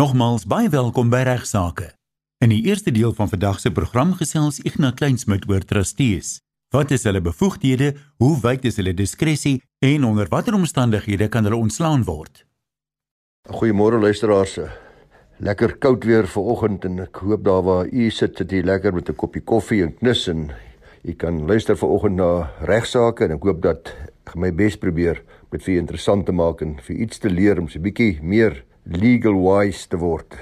Nogmaals baie welkom by Regsake. In die eerste deel van vandag se program gesels Ignas Kleinsmid oor trustees. Wat is hulle bevoegdhede? Hoe wyd is hulle diskresie en onder watter omstandighede kan hulle ontslaan word? Goeiemôre luisteraars. Lekker koud weer vanoggend en ek hoop daar waar u sit jy lekker met 'n koppie koffie en knus en jy kan luister vanoggend na regsaake en ek hoop dat ek my bes probeer met vir interessant te maak en vir iets te leer om so 'n bietjie meer legal wise te word.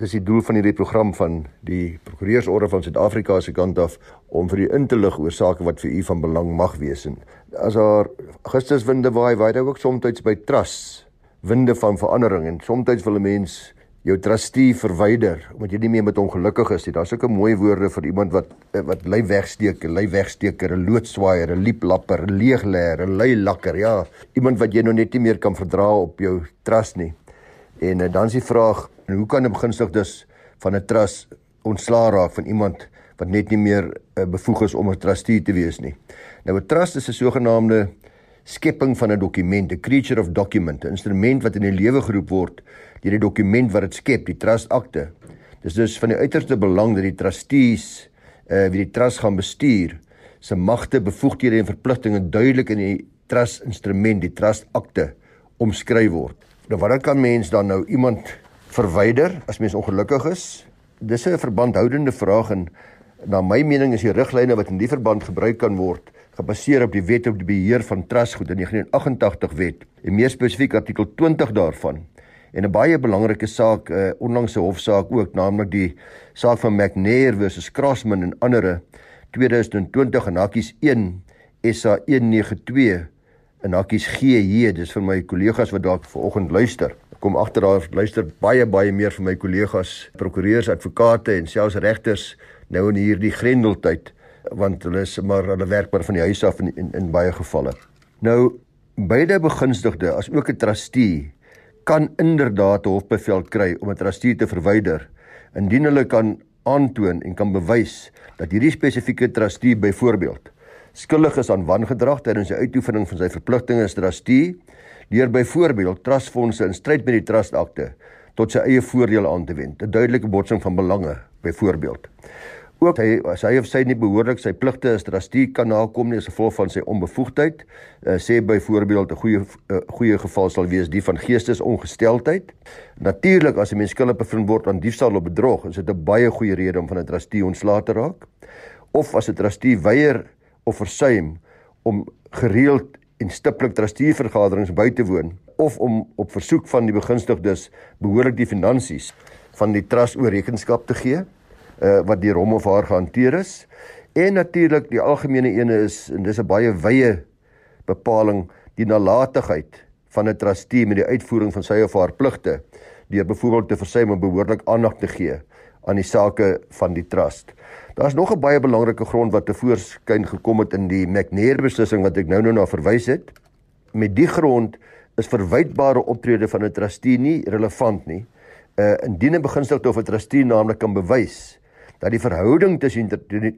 Dis die doel van hierdie program van die Prokureursorde van Suid-Afrika se kant af om vir u in te lig oor sake wat vir u van belang mag wees en as daar Augustuswinde waai, waai dit ook soms by trust winde van verandering en soms wil 'n mens jou trustee verwyder omdat jy nie meer met hom gelukkig is nie. Daar's ook 'n mooi woorde vir iemand wat wat lei wegsteek, lei wegsteker, 'n loodswaaier, 'n lieplapper, 'n leegleer, 'n lei lakker. Ja, iemand wat jy nou net nie meer kan verdra op jou trust nie. En uh, dan is die vraag, hoe kan 'n begunstigdes van 'n trust ontslaa raak van iemand wat net nie meer uh, bevoeg is om 'n trustee te wees nie. Nou 'n trust is 'n sogenaamde skepping van 'n dokument, 'n creature of document, 'n instrument wat in die lewe geroep word deur die dokument wat dit skep, die trust akte. Dis dus van die uiterste belang dat die trustees uh wie die trust gaan bestuur, se magte, bevoegdhede en verpligtinge duidelik in die trust instrument, die trust akte omskryf word. Nou wat kan mens dan nou iemand verwyder as mens ongelukkig is? Dis 'n verbandhoudende vraag en na my mening is die riglyne wat in die verband gebruik kan word gebaseer op die wet op die beheer van trustgoed in 1988 wet en meer spesifiek artikel 20 daarvan en 'n baie belangrike saak 'n uh, eh, onlangse hofsaak ook naamlik die saak van McNair versus Crossman en ander 2020 en hakkies 1 SA 192 en hakkies GJ dis vir my kollegas wat dalk vanoggend luister. Kom agter daar luister baie baie meer vir my kollegas prokureurs advokate en selfs regters nou in hierdie grendeltyd want hulle is maar hulle werk maar van die huis af in in, in baie gevalle. Nou beide begunstigde as ook 'n trustee kan inderdaad hofbevel kry om 'n trustee te verwyder indien hulle kan aantoon en kan bewys dat hierdie spesifieke trustee byvoorbeeld skuldig is aan wangedrag tydens die uitoefening van sy verpligtinge as trustee deur byvoorbeeld trustfondse in stryd met die trustakte tot sy eie voordeel aan te wend. 'n duidelike botsing van belange byvoorbeeld. Ook hy as hy of sy nie behoorlik sy pligte as trustee kan nakom nie as gevolg van sy onbevoegdheid uh, sê byvoorbeeld 'n goeie uh, goeie geval sal wees die van geestesongesteldheid. Natuurlik as 'n mens skuldig bevind word aan diefstal of bedrog is dit 'n baie goeie rede om van 'n trustee ontslae te raak. Of as 'n trustee weier of versuim om gereeld en stiptelik trustee vergaderings by te woon of om op versoek van die begunstigdes behoorlik die finansies van die trust oor rekenskap te gee uh, wat deur hom of haar gehanteer is. En natuurlik die algemene ene is en dis 'n baie wye bepaling die nalatigheid van 'n trustee met die uitvoering van sy of haar pligte deur byvoorbeeld te versuim om behoorlik aandag te gee aan die sake van die trust. Daar's nog 'n baie belangrike grond wat tevoorskyn gekom het in die McNair beslissing wat ek nou nou na verwys het. Met die grond is verwytbare optrede van 'n trustee nie relevant nie. Uh indien 'n beginsel of 'n trustee naamlik kan bewys dat die verhouding tussen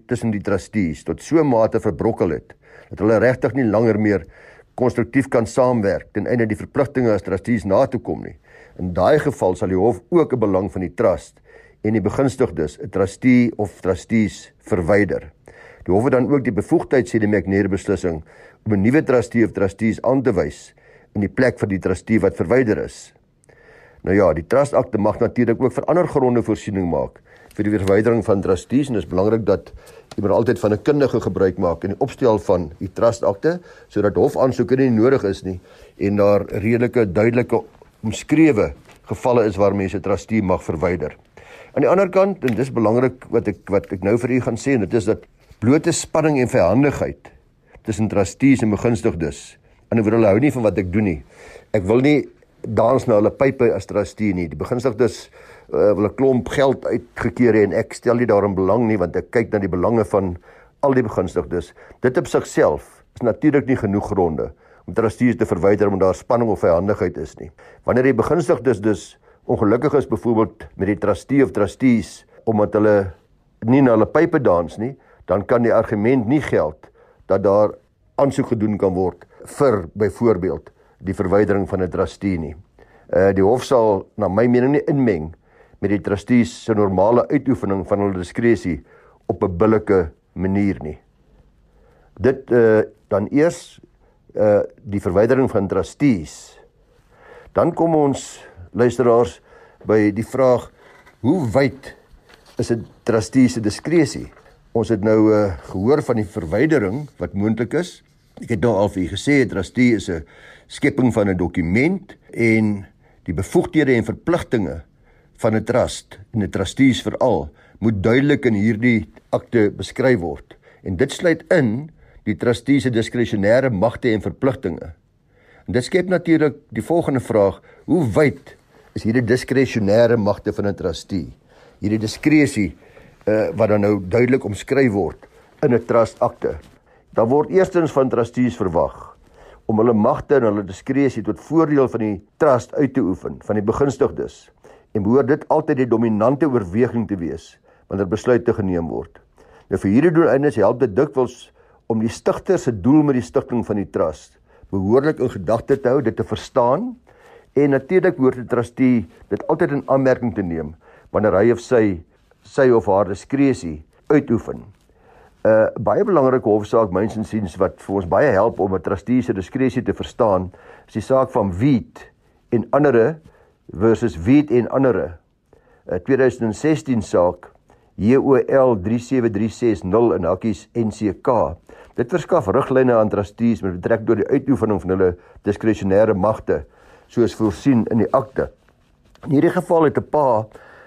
tussen die trustees tot so 'n mate verbrokkel het dat hulle regtig nie langer meer konstruktief kan saamwerk ten einde die verpligtinge as trustees na te kom nie. In daai geval sal die hof ook 'n belang van die trust en die begunstigdes, 'n trustee of trustees verwyder. Die hof het dan ook die bevoegdheid sê die McNair beslissing om 'n nuwe trustee of trustees aan te wys in die plek vir die trustee wat verwyder is. Nou ja, die trustakte mag natuurlik ook vir ander gronde voorsiening maak vir die verwydering van trustees en dit is belangrik dat jy moet altyd van 'n kundige gebruik maak in die opstel van die trustakte sodat hofaansoeke nie nodig is nie en daar redelike duidelike omskrewe gevalle is waar mense trustee mag verwyder. Aan die ander kant en dis belangrik wat ek wat ek nou vir u gaan sê en dit is dat blote spanning en vyhandigheid tussen trustees en begunstigdes. In 'n woord hulle hou nie van wat ek doen nie. Ek wil nie dans na hulle pype as trustee nie. Die begunstigdes uh, wil 'n klomp geld uitgekeer en ek stel nie daarin belang nie want ek kyk na die belange van al die begunstigdes. Dit op sigself is natuurlik nie genoeg gronde om trustees te verwyder omdat daar spanning of vyhandigheid is nie. Wanneer die begunstigdes dus ongelukkig is byvoorbeeld met die trustee of trustees omdat hulle nie na hulle pype dans nie, dan kan die argument nie geld dat daar aansoek gedoen kan word vir byvoorbeeld die verwydering van 'n trustee nie. Uh die hof sal na my mening nie inmeng met die trustees se normale uitoefening van hulle diskresie op 'n billike manier nie. Dit uh dan eers uh die verwydering van trustees. Dan kom ons luisteraars by die vraag hoe wyd is 'n trustee se diskresie? Ons het nou uh gehoor van die verwydering wat moontlik is. Ek het nou al vir u gesê 'n trustee is 'n skepping van 'n dokument en die bevoegdhede en verpligtinge van 'n trust en 'n trustees veral moet duidelik in hierdie akte beskryf word. En dit sluit in die trustee se diskresionêre magte en verpligtinge. En dit skep natuurlik die volgende vraag: hoe wyd is hierdie diskresionêre magte van 'n trustee? Hierdie diskresie uh, wat dan nou duidelik omskryf word in 'n trust akte. Daar word eerstens van trustees verwag om hulle magte en hulle diskresie tot voordeel van die trust uit te oefen van die begunstigdes en behoort dit altyd die dominante oorweging te wees wanneer besluite geneem word. Nou vir hierdie doeleindes help dit dikwels om die stigter se doel met die stigting van die trust behoorlik in gedagte te hou, dit te verstaan en natuurlik behoort die trustee dit altyd in aanmerking te neem wanneer hy of sy sy of haar diskresie uitoefen. 'n uh, Baie belangrike hofsaak myns en siens wat vir ons baie help om 'n trustee se diskresie te verstaan, is die saak van Wheat en ander versus Wheat en ander. 'n 2016 saak JOL 37360 in hakkies NCK. Dit verskaf riglyne aan trustees met betrekking tot die uitoefening van hulle diskresionêre magte soos voorsien in die akte. In hierdie geval het 'n pa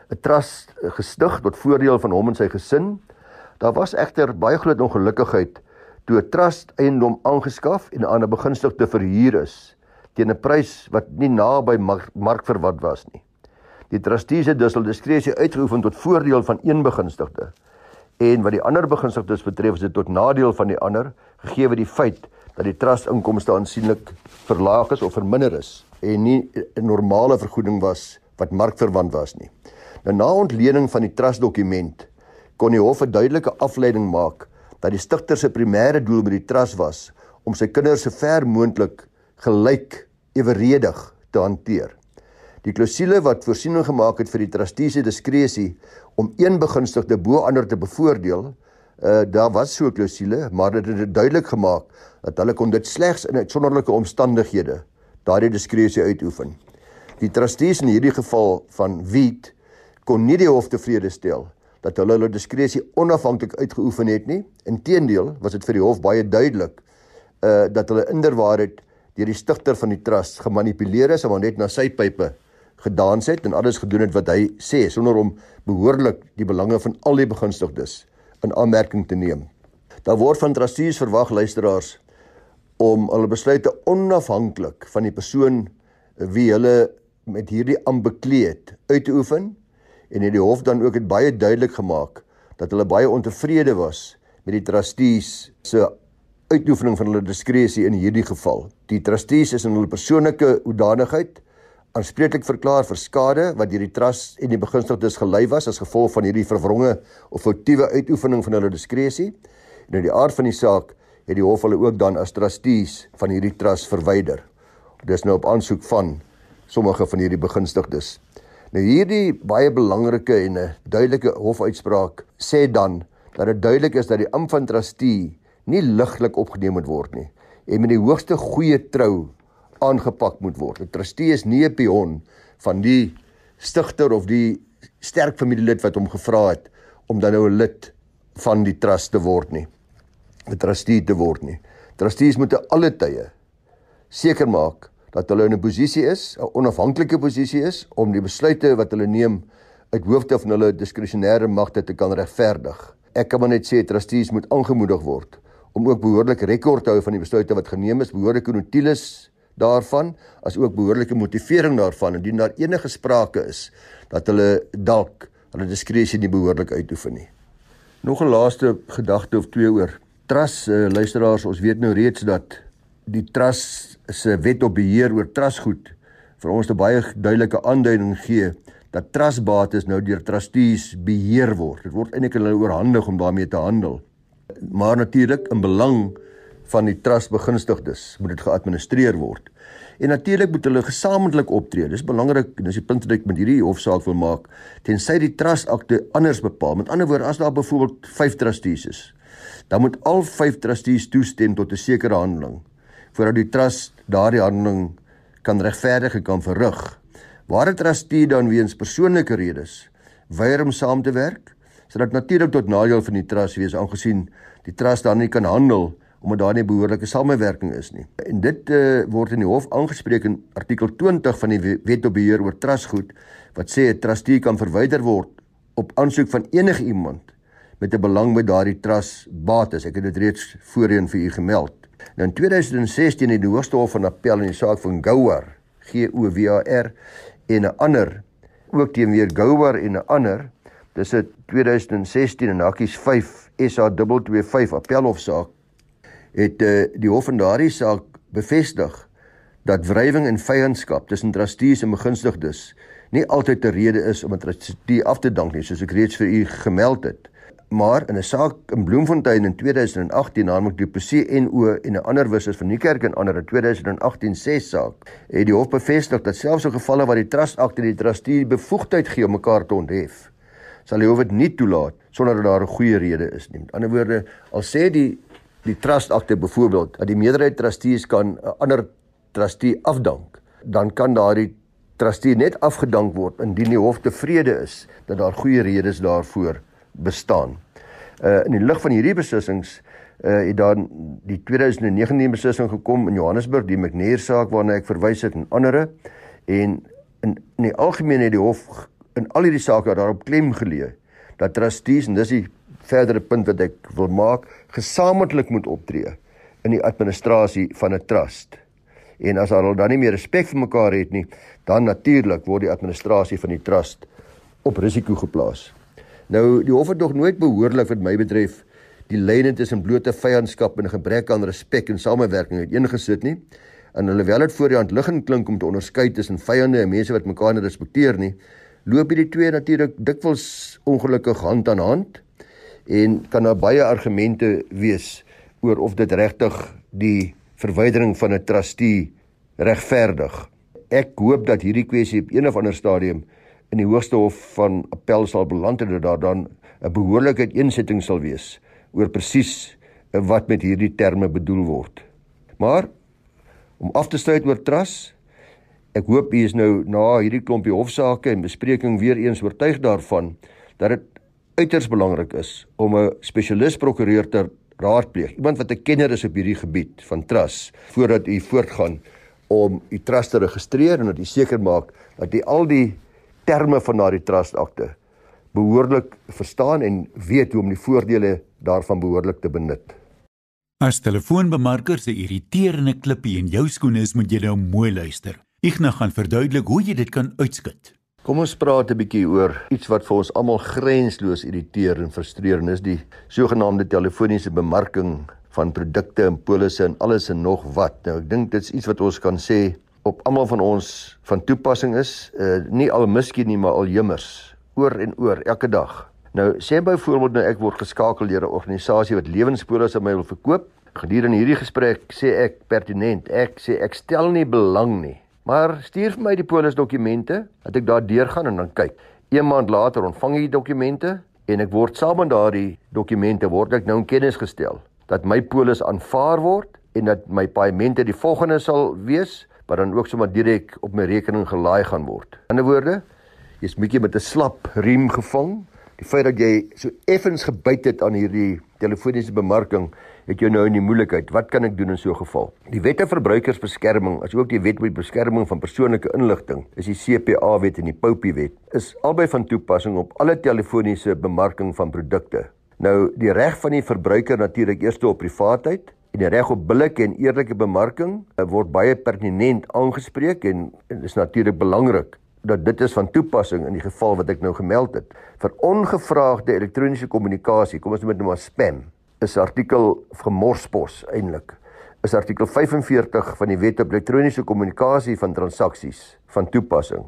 'n trust gestig tot voordeel van hom en sy gesin. Daar was egter baie groot ongelukkigheid toe 'n trust eiendom aangeskaf en aan 'n begunstigde verhuur is teen 'n prys wat nie naby markverwant was nie. Die trustees het dus hul diskresie uitgeoefen tot voordeel van een begunstigde en wat die ander begunstigdes betref is dit tot nadeel van die ander gegee word die feit dat die trust inkomste aansienlik verlaag is of verminder is en nie 'n normale vergoeding was wat markverwant was nie. Nou na ontleding van die trust dokument kon die hof 'n duidelike afleiding maak dat die stigter se primêre doel met die trust was om sy kinders so ver moontlik gelyk eweredig te hanteer. Die klousule wat voorsiening gemaak het vir die trustee se diskresie om een begunstigde bo ander te bevoordeel, uh daar was so 'n klousule, maar dit het duidelik gemaak dat hulle kon dit slegs in uitsonderlike omstandighede daardie diskresie uitoefen. Die trustees in hierdie geval van Wheat kon nie die hof tevrede stel dat hulle hulle diskresie onafhanklik uitgeoefen het nie. Inteendeel was dit vir die hof baie duidelik uh dat hulle inderwaarheid deur die stigter van die trust gemanipuleer is om net na sy pype gedans het en alles gedoen het wat hy sê sonder om behoorlik die belange van al die begunstigdes in aanmerking te neem. Daar word van trustees verwag luisteraars om hulle besluite onafhanklik van die persoon wie hulle met hierdie aanbekleed uit te oefen en het die hof dan ook het baie duidelik gemaak dat hulle baie ontevrede was met die trustees se uitoefening van hulle diskresie in hierdie geval. Die trustees is in hulle persoonlike hoedanigheid aanspreeklik verklaar vir skade wat deur die trust en die begunstigdes gelei was as gevolg van hierdie verwronge of foutiewe uitoefening van hulle diskresie. En in die aard van die saak het die hof hulle ook dan as trustees van hierdie trust verwyder. Dis nou op aansoek van sommige van hierdie begunstigdes. Nou hierdie baie belangrike en 'n duidelike hofuitspraak sê dan dat dit duidelik is dat die amp van trustee nie ligtelik opgeneem moet word nie en met die hoogste goeie trou aangepak moet word. 'n Trustee is nie 'n pion van die stigter of die sterk familielid wat hom gevra het om dan nou 'n lid van die trust te word nie. 'n Trustee te word nie. Trustees moet alle tye seker maak dat hulle in 'n posisie is, 'n onafhanklike posisie is om die besluite wat hulle neem uit hoofde van hulle diskresionêre magte te kan regverdig. Ek kan maar net sê trustees moet aangemoedig word om ook behoorlik rekord te hou van die besluite wat geneem is, behoorlike notules daarvan as ook behoorlike motivering daarvan indien daar enige sprake is dat hulle dalk hulle diskresie nie behoorlik uitoefen nie. Nog 'n laaste gedagte of twee oor trust uh, luisteraars ons weet nou reeds dat die trust se wet op beheer oor trustgoed vir ons 'n baie duidelike aanduiding gee dat trustbates nou deur trustees beheer word. Dit word eintlik hulle oorhandig om daarmee te handel. Maar natuurlik in belang van die trust begunstigdes moet dit geadministreer word. En natuurlik moet hulle gesamentlik optree. Dis belangrik en dis die punt wat ek met hierdie hofsaak wil maak. Tensy die trust akte anders bepaal. Met ander woorde, as daar byvoorbeeld 5 trustees is, dan moet al 5 trustees toestem tot 'n sekere handeling voordat die trust daardie handeling kan regverdig en kan verrig. Waar 'n trustee dan weens persoonlike redes weier om saam te werk, sodat natuurlik tot nadeel van die trust wees aangesien die trust dan nie kan handel omdat daar nie behoorlike samewerking is nie. En dit uh, word in die hof aangespreek in artikel 20 van die Wet op beheer oor trustgoed wat sê 'n trustee kan verwyder word op aansoek van enige iemand met 'n belang by daardie trust bates. Ek het dit reeds voorheen vir u gemeld. Nou in 2016 het die Hoogste Hof van Appel in die saak van Gouwar, G O W A R en 'n ander ook teen weer Gouwar en 'n ander, dis 'n 2016 en hakkies 5 SA 225 appelhofsaak het uh, die hof in daardie saak bevestig dat wrywing en vyandskap tussen trustees en begunstigdes nie altyd 'n rede is om 'n trustee af te dank nie soos ek reeds vir u gemeld het maar in 'n saak in Bloemfontein in 2018 naamlik die PC NO en 'n ander wissers van Niekerk en ander in 2018 6 saak het die hof bevestig dat selfs in gevalle waar die trust akte die trustee bevoegdheid gee om mekaar te onthef sal die hof dit nie toelaat sonder dat daar 'n goeie rede is nie. Met ander woorde, al sê die die trust akte byvoorbeeld dat die meerderheid trustees kan 'n ander trustee afdank, dan kan daardie trustee net afgedank word indien die hof tevrede is dat daar goeie redes daarvoor bestaan. Uh in die lig van hierdie beslissings uh het dan die 2019 beslissing gekom in Johannesburg die McNair saak waarna ek verwys het en ander en in in die algemeen het die hof in al hierdie sake daarop klem geleë dat trustees en dis die verdere punt wat ek wil maak, gesamentlik moet optree in die administrasie van 'n trust. En as hulle dan nie meer respek vir mekaar het nie, dan natuurlik word die administrasie van die trust op risiko geplaas. Nou die hof het nog nooit behoorlik wat my betref die lyne tussen blote vyandskap en gebrek aan respek en samewerking uiteengesit nie. En alhoewel dit voor die hand liggend klink om te onderskei tussen vyande en mense wat mekaar respekteer nie, loop hierdie twee natuurlik dikwels ongelukkig hand aan hand en kan daar baie argumente wees oor of dit regtig die verwydering van 'n trustee regverdig. Ek hoop dat hierdie kwessie op een of ander stadium in die hoogste hof van appel sal beland en dat daar dan 'n behoorlike insetting sal wees oor presies wat met hierdie terme bedoel word. Maar om af te sluit oor trust Ek hoop u is nou na hierdie klompie hofsaake en bespreking weer eens oortuig daarvan dat dit uiters belangrik is om 'n spesialis prokureur te raadpleeg. Iemand wat 'n kenner is op hierdie gebied van trust voordat u voortgaan om u trust te registreer en dat u seker maak dat u al die terme van daardie trust akte behoorlik verstaan en weet hoe om die voordele daarvan behoorlik te benut. As telefoonbemarker se irriterende klippie in jou skoene is, moet jy nou mooi luister. Ignas gaan verduidelik hoe jy dit kan uitskit. Kom ons praat 'n bietjie oor iets wat vir ons almal grensloos irriteer en frustreer en dis die sogenaamde telefoniese bemarking van produkte en polisse en alles en nog wat. Nou ek dink dit's iets wat ons kan sê op almal van ons van toepassing is, uh, nie al miskien nie, maar al jummers oor en oor elke dag. Nou sê byvoorbeeld nou ek word geskakel deur 'n organisasie wat lewenspolisse aan my wil verkoop. Gedurende hierdie gesprek sê ek pertinent, ek sê ek stel nie belang nie Maar stuur vir my die polisdokumente dat ek daar deurgaan en dan kyk. 1 maand later ontvang ek die dokumente en ek word saam met daardie dokumente word ek nou in kennis gestel dat my polis aanvaar word en dat my paemente die volgende sal wees wat dan ook sommer direk op my rekening gelaai gaan word. In ander woorde, jy's bietjie met 'n slap riem gevang. Die feit dat jy so effens gebyt het aan hierdie telefoniese bemarking het jou nou in die moeilikheid. Wat kan ek doen in so 'n geval? Die Wet op Verbruikersbeskerming, asook die Wet op Beskerming van Persoonlike Inligting, is die CPA Wet en die POPI Wet, is albei van toepassing op alle telefoniese bemarking van produkte. Nou, die reg van die verbruiker natuurlik eers op privaatheid en die reg op billike en eerlike bemarking eh, word baie pertinent aangespreek en dit is natuurlik belangrik dat dit is van toepassing in die geval wat ek nou gemeld het vir ongevraagde elektroniese kommunikasie kom ons noem dit nou maar spam is artikel gemorspos eintlik is artikel 45 van die wet op elektroniese kommunikasie van transaksies van toepassing.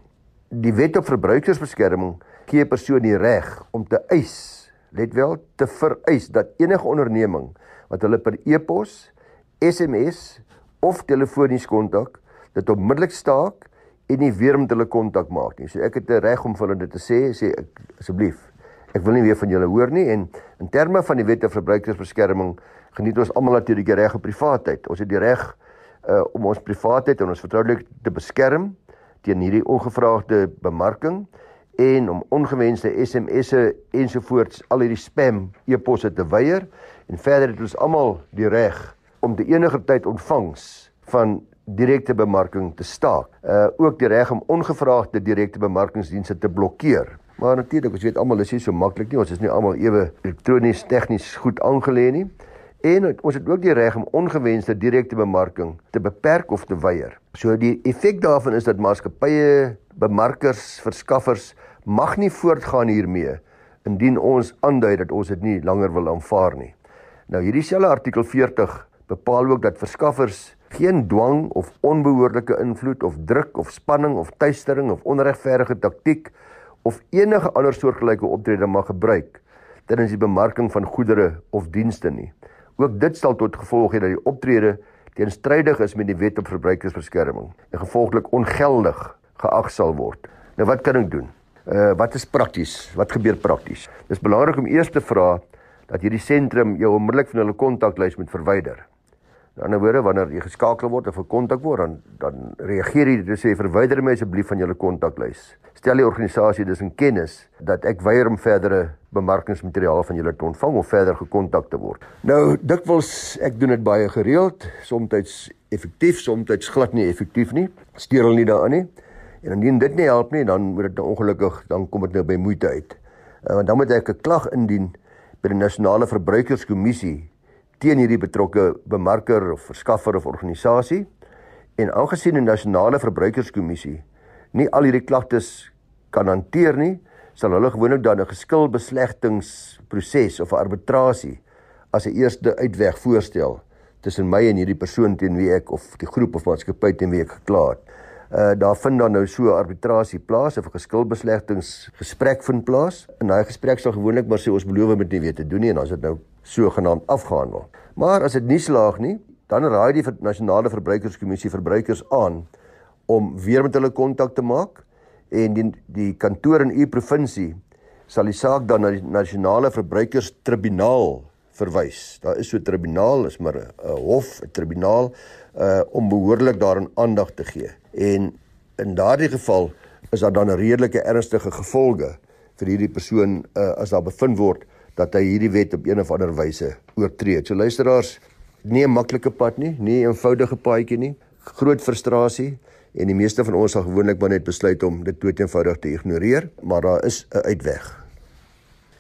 Die wet op verbruikersbeskerming gee 'n persoon die reg om te eis, let wel, te vereis dat enige onderneming wat hulle per e-pos SMS of telefonies kontak, dit onmiddellik staak en nie weer met hulle kontak maak nie. So ek het 'n reg om vir hulle dit te sê, sê ek asseblief. Ek wil nie weer van julle hoor nie en in terme van die wet op verbruikersbeskerming geniet ons almal natuurlik die reg op privaatheid. Ons het die reg uh om ons privaatheid en ons vertroulikheid te beskerm teen hierdie ongevraagde bemarking en om ongewenste SMS'e ensovoorts al hierdie spam e-posse te weier en verder het ons almal die reg om te enige tyd ontvangs van direkte bemarking te staak. Uh ook die reg om ongevraagde direkte bemarkingsdienste te blokkeer. Maar natuurlik, ons weet almal is nie so maklik nie. Ons is nie almal ewe elektronies tegnies goed aangelê nie. En ons het ook die reg om ongewenste direkte bemarking te beperk of te weier. So die effek daarvan is dat maatskappye, bemarkers, verskaffers mag nie voortgaan hiermee indien ons aandui dat ons dit nie langer wil aanvaar nie. Nou hierdie selfde artikel 40 bepaal ook dat verskaffers geen dwang of onbehoorlike invloed of druk of spanning of tuistering of onregverdige taktik of enige ander soortgelyke optrede mag gebruik tydens die bemarking van goedere of dienste nie. Ook dit sal tot gevolg hê dat die optrede teenstrydig is met die wet op verbruikersbeskerming en gevolglik ongeldig geag sal word. Nou wat kan ek doen? Uh wat is prakties? Wat gebeur prakties? Dis belangrik om eers te vra dat hierdie sentrum jou onmiddellik van hulle kontaklys moet verwyder. In 'n ander woorde, wanneer jy geskakel word of gekontak word, dan dan reageer jy dit sê verwyder my asseblief van julle kontaklys. Stel die organisasie dis in kennis dat ek weier om verdere bemarkingsmateriaal van julle te ontvang of verder gekontak te word. Nou, dikwels ek doen dit baie gereeld, soms effektief, soms glad nie effektief nie. Steur hulle nie daarin nie. En indien dit nie help nie, dan moet dit nou ongelukkig dan kom dit nou by moeite uit. Uh, want dan moet ek 'n klag indien by die nasionale verbruikerskommissie teen hierdie betrokke bemarker of verskaffer of organisasie en aangesien die nasionale verbruikerskommissie nie al hierdie klagtes kan hanteer nie, sal hulle gewoonlik dan 'n geskilbeslegtingsproses of 'n arbitrasie as 'n eerste uitweg voorstel tussen my en hierdie persoon teen wie ek of die groep of maatskappy teen wie ek gekla het. Uh daar vind dan nou so 'n arbitrasie plaas of 'n geskilbeslegtingsgesprek vind plaas. In daai gesprek sal gewoonlik maar sê ons beloof om dit nie weer te doen nie en as dit nou sogenaamd afgehandel. Maar as dit nie slaag nie, dan raai die nasionale verbruikerskommissie verbruikers aan om weer met hulle kontak te maak en die die kantoor in u provinsie sal die saak dan na die nasionale verbruikerstribunaal verwys. Daar is so 'n tribunaal, is maar 'n hof, 'n tribunaal uh om behoorlik daaraan aandag te gee. En in daardie geval is daar dan 'n redelike ernstige gevolge vir hierdie persoon uh as daar bevind word dat hy hierdie wet op een of ander wyse oortree. So luisteraars, nie 'n maklike pad nie, nie 'n eenvoudige paadjie nie. Groot frustrasie en die meeste van ons sal gewoonlik maar net besluit om dit dood eenvoudig te ignoreer, maar daar is 'n uitweg.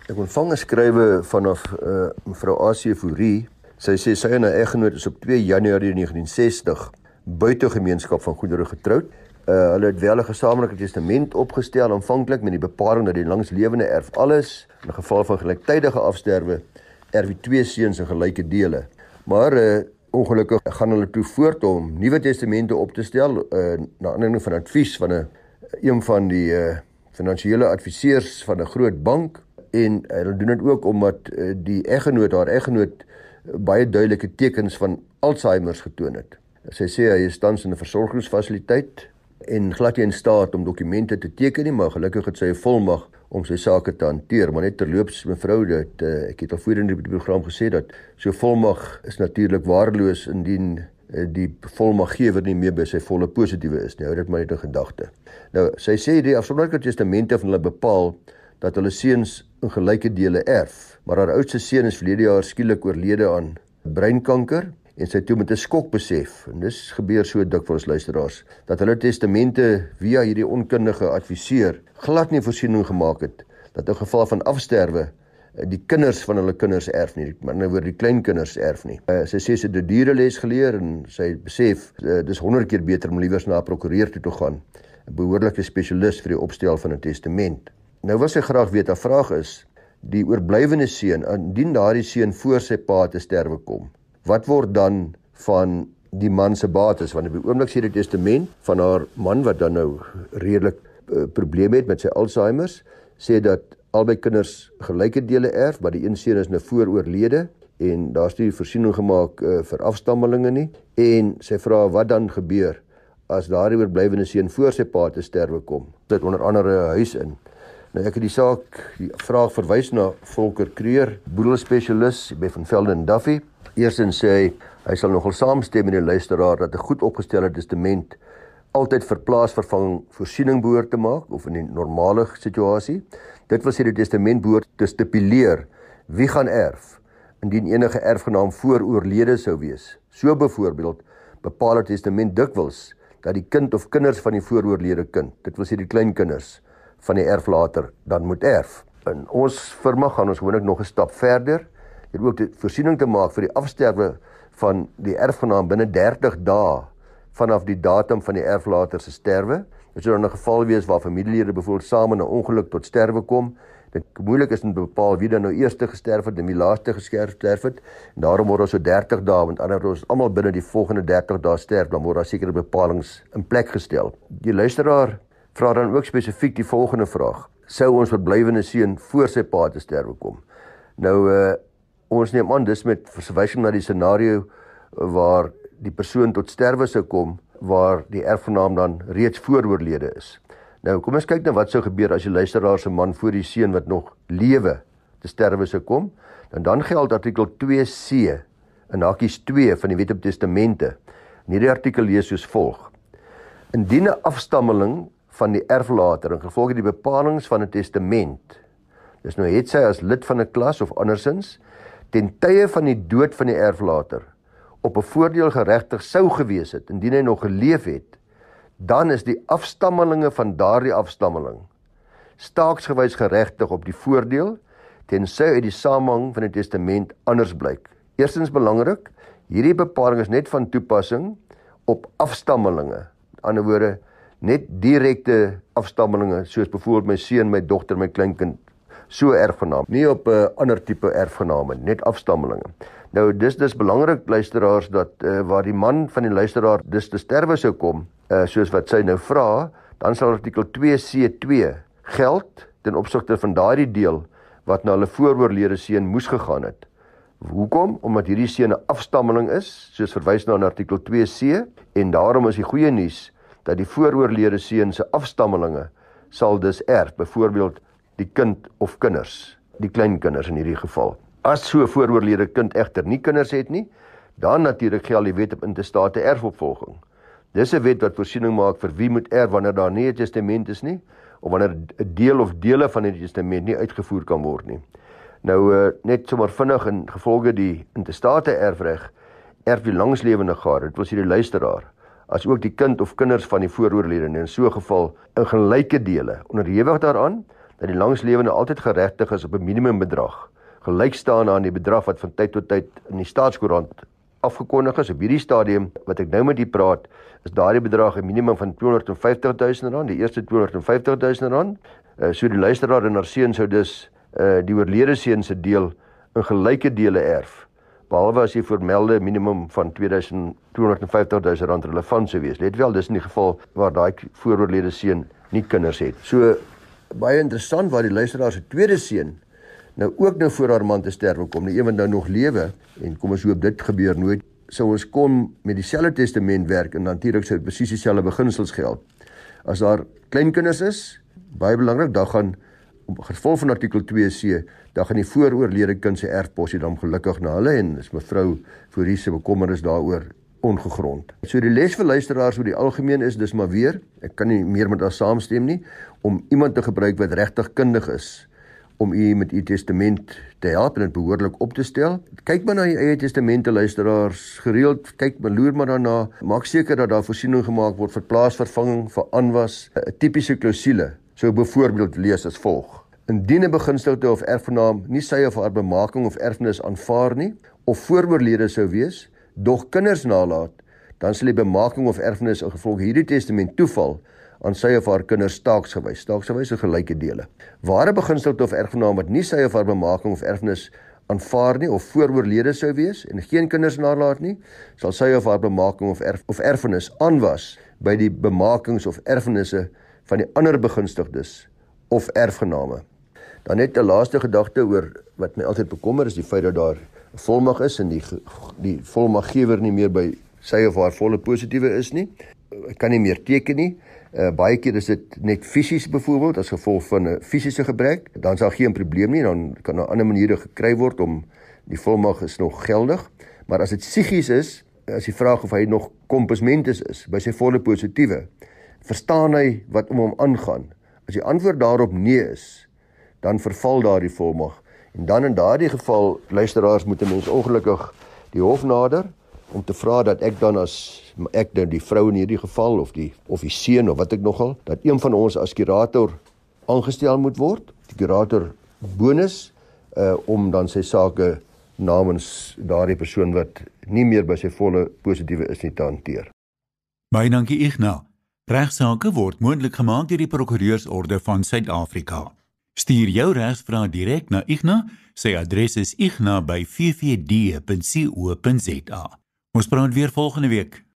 Ek ontvang 'n skrywe vanaf uh, mevrou Asie Fourie. Sy sê sy en haar eggenoot is op 2 Januarie 1960 buite gemeenskap van goedere getroud. Uh, hulle het wel 'n gesamentlike testament opgestel aanvanklik met die bepaling dat die langslewende erf alles in geval van gelyktydige afsterwe erf die twee seuns in gelyke dele. Maar uh, ongelukkig gaan hulle toe voort om nuwe testamente op te stel uh, na aanleiding van advies van 'n een van die uh, finansiële adviseurs van 'n groot bank en uh, hulle doen dit ook omdat uh, die eggenoot haar eggenoot baie duidelike tekens van Alzheimer getoon het. Sy sê hy is tans in 'n versorgingsfasiliteit en glad nie in staat om dokumente te teken nie, maar gelukkig het sy 'n volmag om sy sake te hanteer. Maar net terloops mevrou dat uh, ek het al voorheen in die program gesê dat so volmag is natuurlik waardeloos indien uh, die volmaggewer nie meer by sy volle positiewe is nie. Hou dit maar net in gedagte. Nou, sy sê die afsonderlike testamente van hulle bepaal dat hulle seuns in gelyke dele erf, maar haar oudste seun is verlede jaar skielik oorlede aan breinkanker en sy toe met 'n skok besef en dis gebeur so dikwels luisteraars dat hulle testamente via hierdie onkundige adviseur glad nie voorsiening gemaak het dat in geval van afsterwe eh, die kinders van hulle kinders erf nie maar nou word die kleinkinders erf nie. Uh, sy sê sy het 'n diere les geleer en sy besef uh, dis 100 keer beter om liewers na 'n prokureur toe te gaan, 'n behoorlike spesialis vir die opstel van 'n testament. Nou wil sy graag weet, haar vraag is die oorblywende seun, indien daardie seun voor sy pa te sterwe kom, wat word dan van die man se bates want op die oomblik sê die testament van haar man wat dan nou redelik uh, probleme het met sy Alzheimer sê dat albei kinders gelyke dele erf maar die een seun is nou voor oorlede en daar's nie voorsiening gemaak uh, vir afstammelinge nie en sy vra wat dan gebeur as daardie oorblywende seun voor sy pa te sterwe kom. Dit onder andere 'n huis in. Nou ek het die saak die vraag verwys na Volker Kreer, boedelspesialis by van Velden Duffy. Eerstens sê hy hy sal nogal saamstem met die luisteraar dat 'n goed opgestelde testament altyd vir plaasvervanging voorsiening behoort te maak of in 'n normale situasie. Dit wil sê die testament behoort te stipuleer wie gaan erf indien enige erfgenaam voor oorlede sou wees. So byvoorbeeld bepaal 'n testament dikwels dat die kind of kinders van die vooroorlede kind, dit wil sê die kleinkinders van die erflater dan moet erf. In ons firma gaan ons gewoonlik nog 'n stap verder. Dit ook die voorsiening te maak vir die afsterwe van die erfgenaam binne 30 dae vanaf die datum van die erflater se sterwe. Dit sou dan 'n geval wees waar familielede byvoorbeeld saam in 'n ongeluk tot sterwe kom. Dit moeilik is om te bepaal wie dan nou eerste gesterf het en wie laaste gesterf het. En daarom word ons so 30 dae, want anders ons almal binne die volgende 30 dae sterf, dan word daar sekere bepalinge in plek gestel. Die luisteraar vra dan ook spesifiek die volgende vraag: Sou ons verblywende seun voor sy pa te sterwe kom? Nou uh ons neem aan dis met verwysing na die scenario waar die persoon tot sterwe sou kom waar die erfgenaam dan reeds vooroorlede is. Nou kom ons kyk nou wat sou gebeur as die luisteraar se man voor die seun wat nog lewe te sterwe sou kom. Dan dan geld artikel 2C in hakkies 2 van die Wet op Testamente. En hierdie artikel lees soos volg: Indien 'n afstammeling van die erflater in gevolge die bepalinge van 'n testament, dis nou het sy as lid van 'n klas of andersins ten tye van die dood van die erflater op 'n voordeel geregtig sou gewees het indien hy nog geleef het, dan is die afstammelinge van daardie afstammeling staaksgewys geregtig op die voordeel tensy uit die samehang van die testament anders blyk. Eerstens belangrik, hierdie bepaling is net van toepassing op afstammelinge. Met ander woorde, net direkte afstammelinge soos byvoorbeeld my seun, my dogter, my kleinkind so erfgenaam, nie op 'n uh, ander tipe erfgename, net afstammelinge. Nou dis dis belangrik luisteraars dat uh, waar die man van die luisteraar dis te sterwe sou kom, uh, soos wat sy nou vra, dan sal artikel 2C2 geld ten opsigte van daardie deel wat na hulle vooroorlede seun moes gegaan het. Hoekom? Omdat hierdie seun 'n afstammeling is, soos verwys na in artikel 2C en daarom is die goeie nuus dat die vooroorlede seun se afstammelinge sal dus erf, byvoorbeeld die kind of kinders, die kleinkinders in hierdie geval. As so vooroorlede kind egter nie kinders het nie, dan natuurlik geld die wet op intestate erfopvolging. Dis 'n wet wat voorsiening maak vir wie moet erf wanneer daar nie 'n testament is nie of wanneer 'n deel of dele van die testament nie uitgevoer kan word nie. Nou uh, net sommer vinnig in gevolge die intestate erfreg erf die langslewende gaar, dit wil sê die luisteraar, as ook die kind of kinders van die vooroorlede in so 'n geval in gelyke dele onderhewig daaraan dat die langslewende altyd geregtig is op 'n minimumbedrag gelyk staan aan die bedrag wat van tyd tot tyd in die staatskoerant afgekondig is op hierdie stadium wat ek nou met u praat is daardie bedrag 'n minimum van 250 000 rand die eerste 250 000 rand. Uh, so die luisteraar en haar seun sou dus uh, die oorlede seun se deel in gelyke dele erf behalwe as die voormelde minimum van 2250 000 rand relevant sou wees. Let wel dis in die geval waar daai vooroorlede seun nie kinders het. So baie interessant waar die luisteraar se tweede seun nou ook nou voor haar man te sterwe kom, die een wat nou nog lewe en kom ons hoop dit gebeur nooit. Sou ons kom met dieselfde testament werk en natuurlik sou presies dieselfde beginsels geld. As daar kleinkinders is, baie belangrik, dan gaan op gevolg van artikel 2C, dan gaan die vooroorlede kind se erfposie dan gelukkig na hulle en is mevrou Fourie se bekommernis daaroor ongegrond. So die les vir luisteraars oor die algemeen is dis maar weer, ek kan nie meer met haar saamstem nie om iemand te gebruik wat regtig kundig is om u met u testament te help en dit behoorlik op te stel. Kyk maar na u eie testamente luisteraars, gereeld kyk maar loer maar daarna, maak seker dat daar voorsiening gemaak word vir plaasvervanging vir aanwas, 'n tipiese klousule. So byvoorbeeld lees as volg: Indien 'n begunstigde of erfgenaam nie sy of haar bemaking of erfenis aanvaar nie of vooroorlede sou wees, dog kinders nalat, dan sal die bemaking of erfenis in gevolg hierdie testament toeval aan sy of haar kinders staaksgewys. Staaksgewys is gelyke dele. Ware beginsel of erfgenaam wat nie sy of haar bemaking of erfenis aanvaar nie of vooroorlede sou wees en geen kinders nalaat nie, sal sy of haar bemaking of erf of erfenis aanwas by die bemakings of erfenisse van die ander begunstigdes of erfgename. Dan net 'n laaste gedagte oor wat my altyd bekommer is die feit dat daar volmag is en die die volmaggewer nie meer by sy of haar volle positiewe is nie, kan nie meer teken nie. Uh, baie keer is dit net fisies byvoorbeeld as gevolg van 'n fisiese gebrek, dan is daar geen probleem nie, dan kan 'n ander maniere gekry word om die volmag is nog geldig. Maar as dit psigies is, as die vraag of hy nog kompasmentes is by sy volle positiewe, verstaan hy wat om hom aangaan. As die antwoord daarop nee is, dan verval daardie volmag. En dan in daardie geval, luisteraars moet 'n mens ongelukkig die hof nader om te vra dat ek dan as ek dan die vrou in hierdie geval of die of die seun of wat ek nogal, dat een van ons as kurator aangestel moet word, die kurator bonus uh om dan sy sake namens daardie persoon wat nie meer by sy volle positiewe is nie te hanteer. Baie dankie Ignas. Regsaake word moontlik gemaak deur die Prokureursorde van Suid-Afrika. Stuur jou regsvrae direk na Ignas. Sy adres is igna@ffd.co.za. Ons praat weer volgende week.